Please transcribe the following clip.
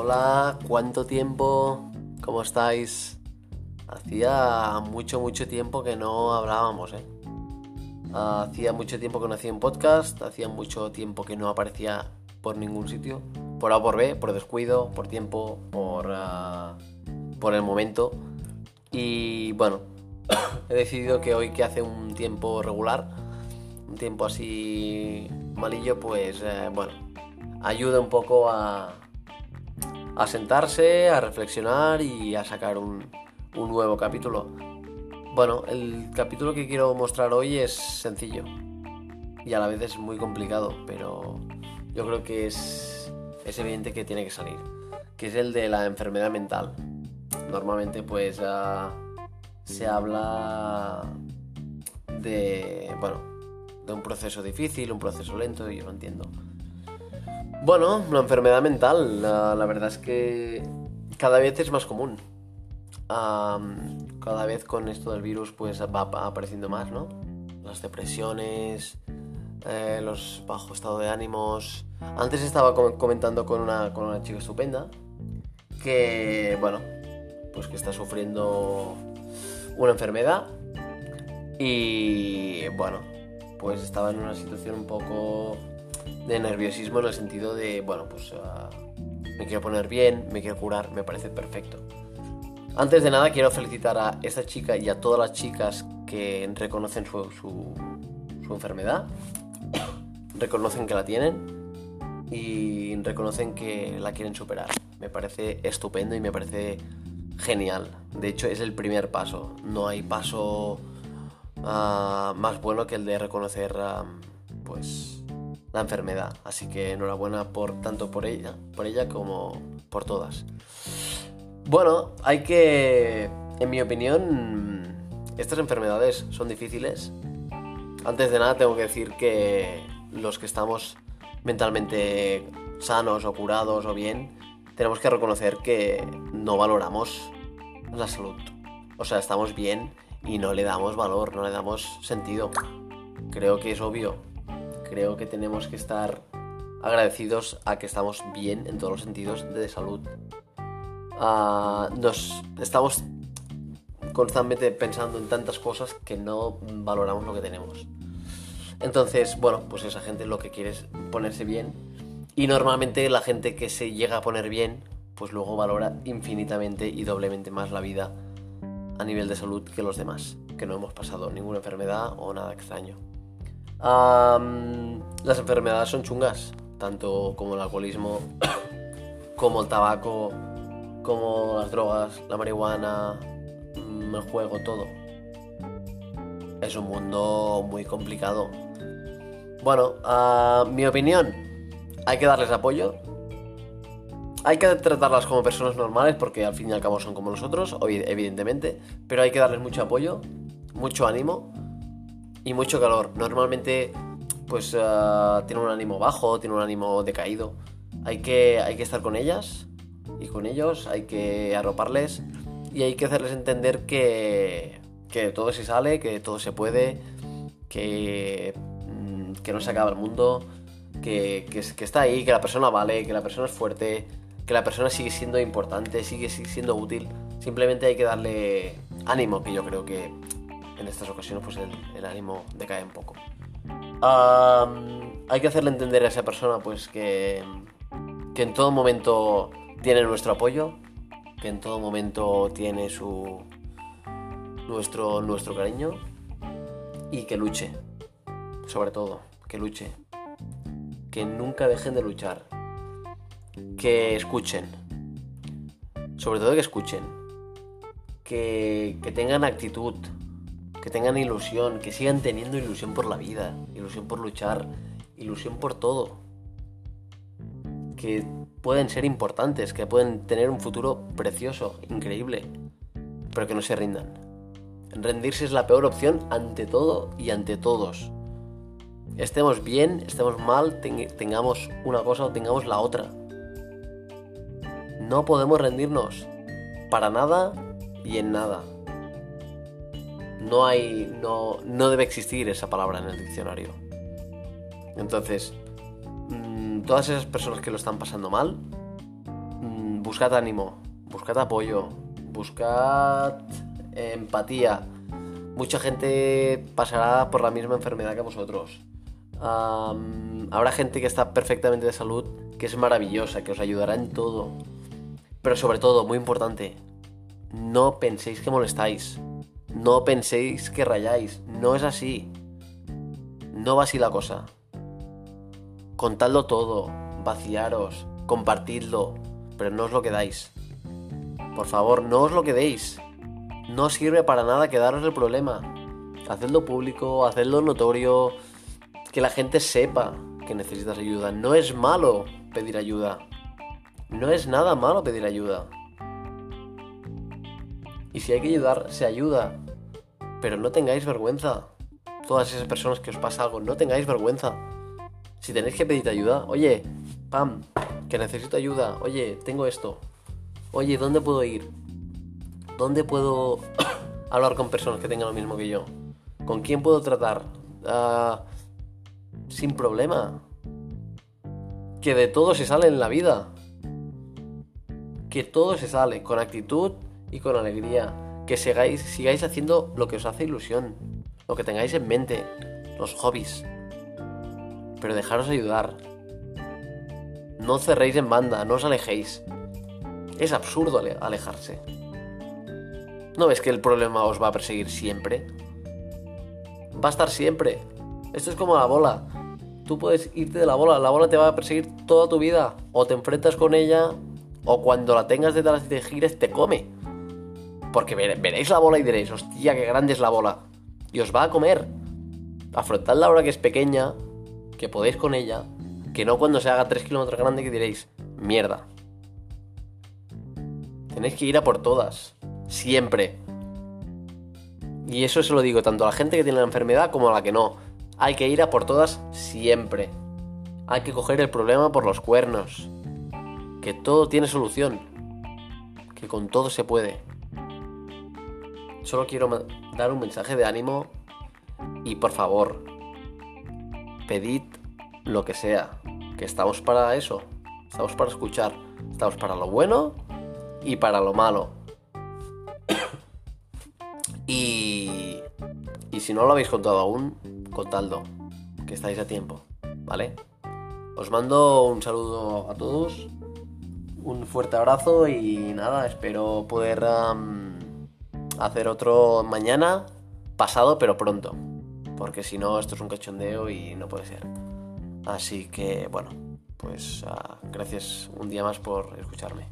Hola, ¿cuánto tiempo? ¿Cómo estáis? Hacía mucho, mucho tiempo que no hablábamos, ¿eh? Hacía mucho tiempo que no hacía un podcast, hacía mucho tiempo que no aparecía por ningún sitio, por A por B, por descuido, por tiempo, por, ah, por el momento. Y bueno, he decidido que hoy que hace un tiempo regular, un tiempo así malillo, pues eh, bueno, ayuda un poco a, a sentarse, a reflexionar y a sacar un, nuevo capítulo. Bueno, el capítulo que quiero mostrar hoy es sencillo y a la vez es muy complicado, pero yo creo que es, es evidente que tiene que salir, que es el de la enfermedad mental. Normalmente pues uh, se habla de, bueno, de un proceso difícil, un proceso lento, y yo lo entiendo. Bueno, la enfermedad mental, la, verdad es que cada vez es más común. Cada vez con esto del virus pues va apareciendo más, ¿no? Las depresiones, eh, los bajos estado de ánimos. Antes estaba comentando con una, con una chica estupenda que, bueno, pues que está sufriendo una enfermedad y, bueno, pues estaba en una situación un poco de nerviosismo en el sentido de, bueno, pues uh, me quiero poner bien, me quiero curar, me parece perfecto. Antes de nada quiero felicitar a esta chica y a todas las chicas que reconocen su, su, enfermedad, reconocen que la tienen y reconocen que la quieren superar. Me parece estupendo y me parece genial. De hecho es el primer paso. No hay paso uh, más bueno que el de reconocer uh, pues la enfermedad. Así que enhorabuena por tanto por ella, por ella como por todas. Bueno, hay que, en mi opinión, estas enfermedades son difíciles. Antes de nada tengo que decir que los que estamos mentalmente sanos o curados o bien, tenemos que reconocer que no valoramos la salud. O sea, estamos bien y no le damos valor, no le damos sentido. Creo que es obvio. Creo que tenemos que estar agradecidos a que estamos bien en todos los sentidos de salud. Uh, nos estamos constantemente pensando en tantas cosas que no valoramos lo que tenemos. Entonces, bueno, pues esa gente lo que quiere es ponerse bien. Y normalmente la gente que se llega a poner bien, pues luego valora infinitamente y doblemente más la vida a nivel de salud que los demás, que no hemos pasado ninguna enfermedad o nada extraño. Las enfermedades son chungas, tanto como el alcoholismo, como el tabaco, como las drogas, la marihuana, mm, el juego, todo. Es un mundo muy complicado. Bueno, a mi opinión, hay que darles apoyo. Hay que tratarlas como personas normales porque al fin y al cabo son como nosotros, evidentemente. Pero hay que darles mucho apoyo, mucho ánimo y mucho calor. Normalmente, pues uh, tienen un ánimo bajo, tienen un ánimo decaído. Hay que, hay que estar con ellas, y con ellos, hay que arroparles y hay que hacerles entender que, que todo se sale, que todo se puede, que, mm, que no se acaba el mundo, que, que, que, está ahí, que la persona vale, que la persona es fuerte, que la persona sigue siendo importante, sigue siendo útil. Simplemente hay que darle ánimo, que yo creo que en estas ocasiones pues el, ánimo decae un poco. Hay que hacerle entender a esa persona pues que, que en todo momento tiene nuestro apoyo, que en todo momento tiene su nuestro, nuestro cariño y que luche, sobre todo, que luche, que nunca dejen de luchar, que escuchen, sobre todo que escuchen, que, que tengan actitud, que tengan ilusión, que sigan teniendo ilusión por la vida, ilusión por luchar, ilusión por todo, que pueden ser importantes, que pueden tener un futuro precioso, increíble, pero que no se rindan. Rendirse es la peor opción ante todo y ante todos. Estemos bien, estemos mal, tengamos una cosa o tengamos la otra. No podemos rendirnos para nada y en nada. No hay. No, no debe existir esa palabra en el diccionario. Entonces, todas esas personas que lo están pasando mal, mm, buscad ánimo, buscad apoyo, buscad empatía. Mucha gente pasará por la misma enfermedad que vosotros. habrá gente que está perfectamente de salud, que es maravillosa, que os ayudará en todo. Pero sobre todo, muy importante, no penséis que molestáis. No penséis que rayáis. No es así. No va así la cosa. Contadlo todo, vaciaros, compartidlo, pero no os lo quedáis. Por favor, no os lo quedéis. No sirve para nada quedaros el problema. Hacedlo público, hacedlo notorio, que la gente sepa que necesitas ayuda. No es malo pedir ayuda. No es nada malo pedir ayuda. Y si hay que ayudar, se ayuda. Pero no tengáis vergüenza. Todas esas personas que os pasa algo, no tengáis vergüenza. Si tenéis que pedir ayuda, oye, pam, que necesito ayuda, oye, tengo esto. Oye, ¿dónde puedo ir? ¿Dónde puedo hablar con personas que tengan lo mismo que yo? ¿Con quién puedo tratar? Ah, sin problema. Que de todo se sale en la vida. Que todo se sale con actitud y con alegría. Que sigáis, sigáis haciendo lo que os hace ilusión. Lo que tengáis en mente. Los hobbies. Pero dejaros ayudar. No cerréis en banda, no os alejéis. Es absurdo alejarse. ¿No ves que el problema os va a perseguir siempre? Va a estar siempre. Esto es como la bola. Tú puedes irte de la bola, la bola te va a perseguir toda tu vida. O te enfrentas con ella, o cuando la tengas detrás y te gires, te come. Porque veréis la bola y diréis, hostia, qué grande es la bola. Y os va a comer. Afrontadla ahora que es pequeña, que podéis con ella, que no cuando se haga 3 kilómetros grande que diréis, mierda. Tenéis que ir a por todas, siempre. Y eso se lo digo tanto a la gente que tiene la enfermedad como a la que no. Hay que ir a por todas siempre. Hay que coger el problema por los cuernos. Que todo tiene solución. Que con todo se puede. Solo quiero dar un mensaje de ánimo y por favor, pedid lo que sea, que estamos para eso, estamos para escuchar, estamos para lo bueno y para lo malo. y, y si no lo habéis contado aún, contadlo, que estáis a tiempo, ¿vale? Os mando un saludo a todos, un fuerte abrazo y nada, espero poder hacer otro mañana, pasado pero pronto, porque si no esto es un cachondeo y no puede ser. Así que bueno, pues uh, gracias un día más por escucharme.